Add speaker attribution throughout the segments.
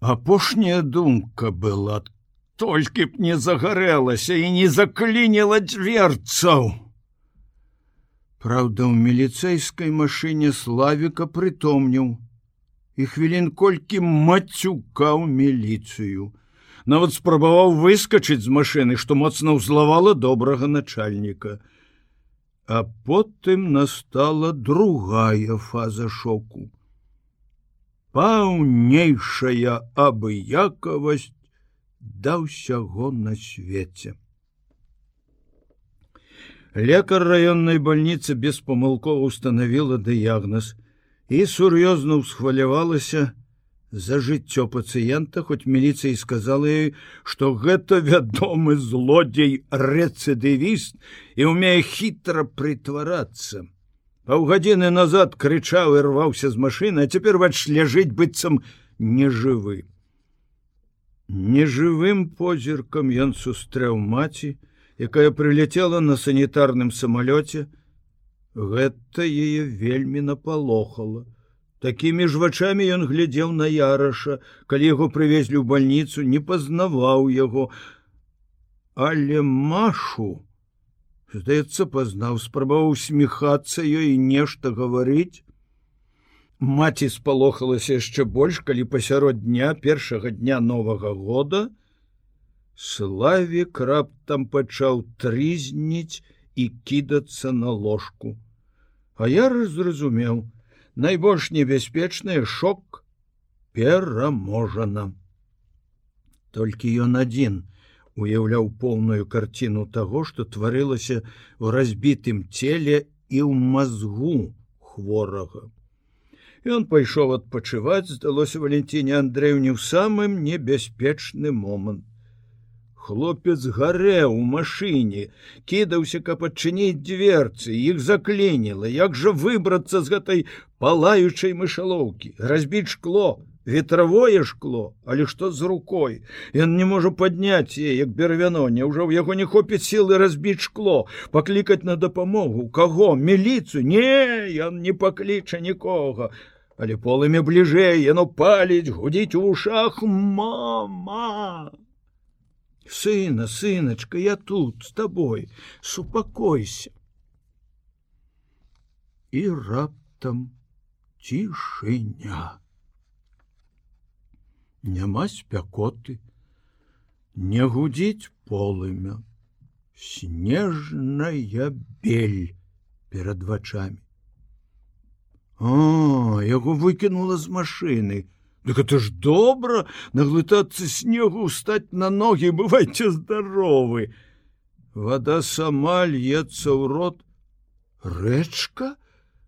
Speaker 1: Апошняя думка была толькі б не загарэлася і не заклініла дверцаў. Праўда, у міліцэйскай машыне славіка прытомніў і хвілін колькі мацюкаў міліцыю. Нават спрабаваў выскачыць з машыны, што моцна ўзлавала добрага начальніка. А потым настала другая фаза шоку. Паўнейшая абыякавасць да ўсяго на свеце. Лекар раённай больніцы беспамылкова установила дыягноз і сур'ёзна ўсхвалявалася за жыццё пацыента, хоць міліцыі сказала ёй, што гэта вядомы злодзей рэцыдывіст і умее хітра прытварацца. Паўгадзіны назад крычаў і рваўся з машыны, а цяпер бач ляжыць быццам нежывы. Нежывым позіркам ён сустрэў маці, якая прыляцела на санітарным самалёце, гэта яе вельмі напалохала. Такімі ж вачамі ён глядзеў на яраша, калі яго прывезлі ў бальніцу, не пазнаваў яго, але машу, здаецца, пазнаў, спрабаваў усміхацца ёй нешта гаварыць. Маці спалохалася яшчэ больш, калі пасярод дня першага дня новага года, Славік раптам пачаў трызніць і кідацца на ложку. А я зразумеў, найбольш небяспечны шок пераможана. Толькі ён адзін уяўляў поўную карціну таго, што тварылася ў разбітым целе і ў мазгу хворага. Ён пайшоў адпачываць, здалося Валентине Андреевне ў самым небяспечны момант хлопец гарэў у машыне кідаўся каб адчыніць дверцы іх заклініла як жа выбрацца з гэтай палаючай мышалоўкі разбіць шкло ветравое шкло але што з рукой? Ён не можа падняць е як бервяно. Няўжо ў яго не хопіць сілы разбіць шкло паклікаць на дапамогу? Каго? Міліцыю? Не ён не пакліча нікога. Але полымі бліжэй яно паліць гудзіць у ушах. Мама! Сына сыночка я тут с тобой супакойся. І раптам цішыня няма спякоты. Не гудзіць полымя. Снежная бель перад вачами о яго выкінула з машины Так это ж добра наглытацца снегу устаць на ногі бывайце здаровы. Вада сама льецца ў рот. Рэчка,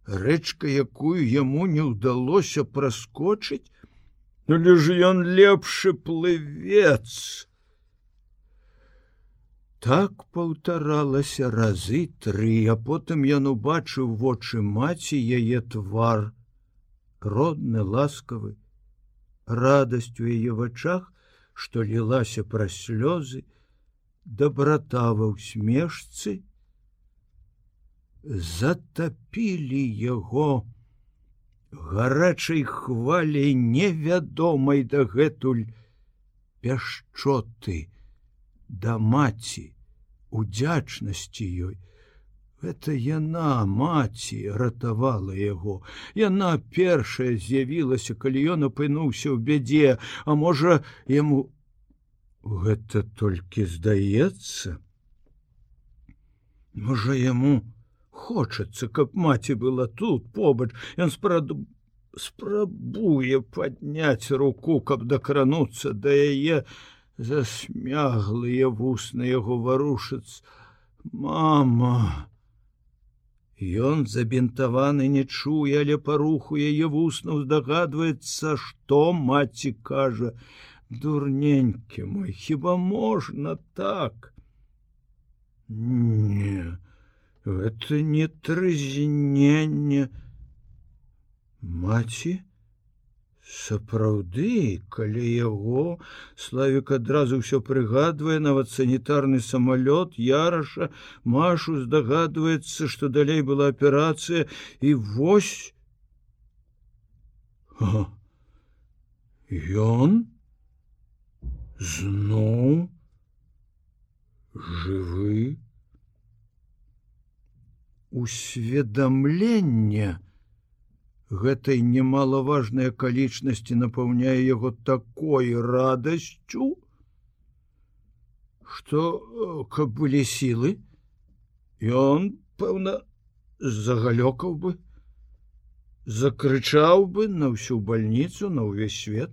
Speaker 1: рэчка, якую яму не ўдалося праскочыць, Ну ж ён лепшы плывец. Так паўтаралася разы тры, а потым ён убачыў вочы маці яе твар, родны ласкавы, радасць у яе вачах, што лілася праз слёзы, доброта ва ўсмешцы, затапілі яго гарачай хваляй невядомай дагэтуль пяшчоты да маці, удзячнасці ёй, это яна маці ратавала яго. Яна першая з'явілася калі ён апынуўся ў бядзе. А можа яму гэта толькі здаецца? Можа яму хочацца каб маці была тут побач. Ён спрад спрабуе падняць руку каб дакрануцца да яе засмяглыя вусны яго варушыц. Мама! Ён забінтаваны не чуе, але па руху яе вуснуў здагадваецца, што маці кажа: дурненькі мой, хіба можна так? Не, это не трызненне маці, сапраўды калі яго славік адразу ўсё прыгадвае нават санітарны самалёт яраша машу здагадваецца што далей была аперацыя і вось ён зноў жывы усведамленне гэтай немалаважнай акалічнасці напаўняе яго такой радасцю что каб былі сілы ён пэўна загалёкаў бы закрычаў бы на ўсю больніцу на ўвесь свет.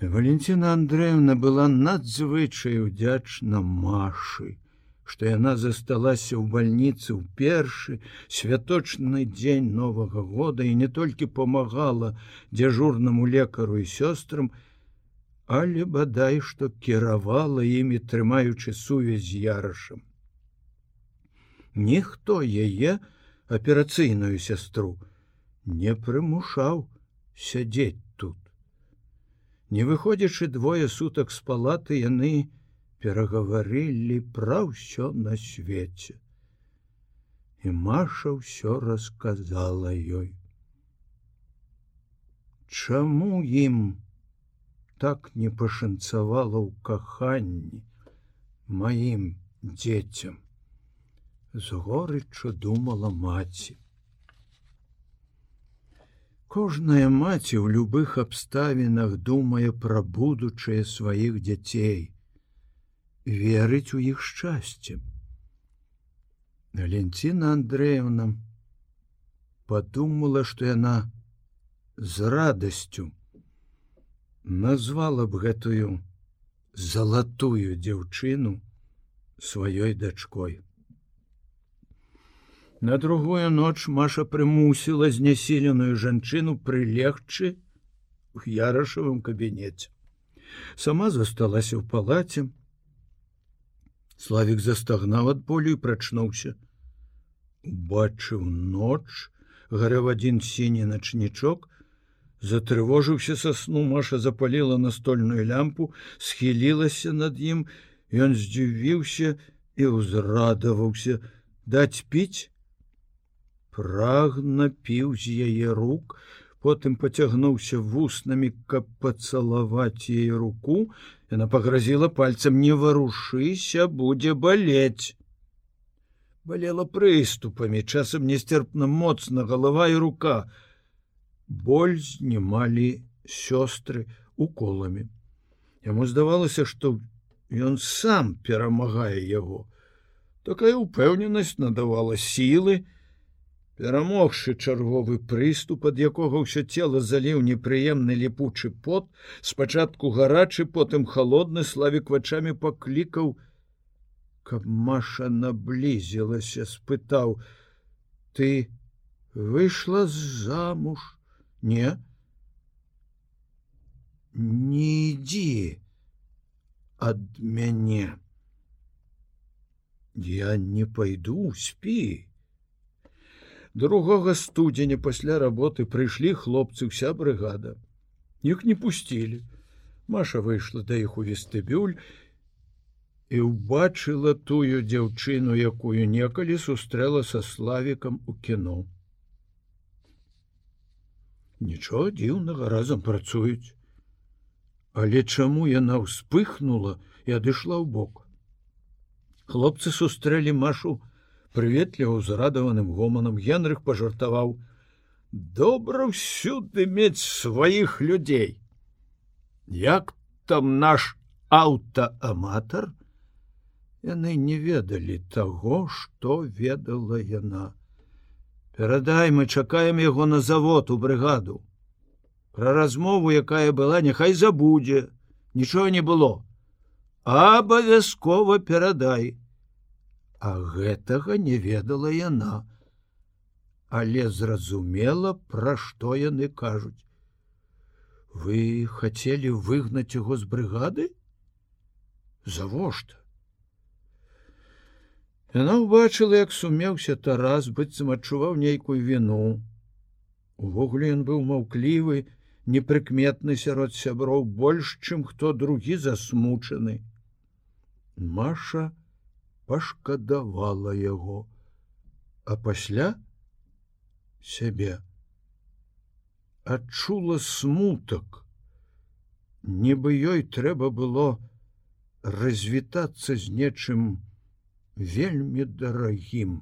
Speaker 1: Валентина Андреевна была надзвычай удзячна Машы, што яна засталася ў бальніцы ў першы святочны дзень новага года і не толькі памагала дзяжурнаму лекару і сёстрам, але бадай, што кіравала імі трымаючы сувязь з ярашам. Ніхто яе аперацыйную сястру не прымушаў сядзець Не выходзячы двое сутак з палаты яны перагаварылі пра ўсё на свеце. І Маша ўсё расказала ёй. Чаму ім так не пашанцавала ў каханні маім дзецям? З горыччу думала маці. Кожная маці ў любых абставінах думае пра будучае сваіх дзяцей, верыць у іх шчасце. Валенціна Андреевна подумала, што яна з радасцю назвала б гэтую залатую дзяўчыну сваёй дачкой. На другую ноч Маша прымусіла знясіленую жанчыну прылегчы у ярашавым кабінеце. Сама засталася ў палаце. Славік застагнаў ад болю і прачнуўся. Убачыў ноч, гарэў адзін сіні начнічок, затрывожыўся са сну Маша запаліла настольную лямпу, схілілася над ім, Ён здзівіўся і ўзрадаваўся даць піць, прагна піў з яе рук, потым поцягнуўся вуснамі, каб пацалаваць яе руку, яна пагрозіла пальцам не варушыся, будзе балець. Балела прыступамі, часам нестерпна моцна галава і рука. Боль знімалі сёстры уколамі. Яму здавалася, што ён сам перамагае яго. Такая упэўненасць надавала сілы, Перамогшы чарговы прыступ, ад якога ўсё цела заліў непрыемны ліпучы пот, спачатку гарачы, потым холодны славік вачами паклікаў, каб Маша наблізілася, спытаў: « Ты выйшла замуж, не? Не ідзі ад мяне. Я не пойду спі другога студзеня пасля работы прыйшлі хлопцы ўся брыгада. Іх не пусцілі. Маша выйшла да іх у вестыбюль і ўбачыла тую дзяўчыну якую некалі сустрэла са славікам у кіно. Нічого дзіўнага разам працуюць. Але чаму яна ўспыхнула і адышла ў бок? Хлопцы сустрэлі машу у прыветліва узрадаваным гоманам генрых пажартаваў добра ўсюды мець сваіх людзей! Як там наш аўтааматар? Яны не ведалі таго што ведала яна. Перадай мы чакаем яго на завод у брыгаду. Пра размову якая была няхай забудзе. Нічога не было. Абавязкова перадай А гэтага не ведала яна. Але зразумела, пра што яны кажуць. Вы хацелі выгнаць яго з брыгады? Завошта? Яна ўбачыла, як сумеўся Тарас, быццам адчуваў нейкую віну. Увогуле ён быў маўклівы, непрыкметны сярод сяброў больш, чым хто другі засмучаны. Маша, пашкадавала яго, а пасля сябе адчула смутак нібы ёй трэба было развітацца з нечым вельмі дарагім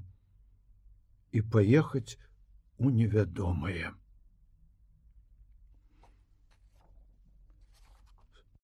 Speaker 1: і паехаць у невядомае.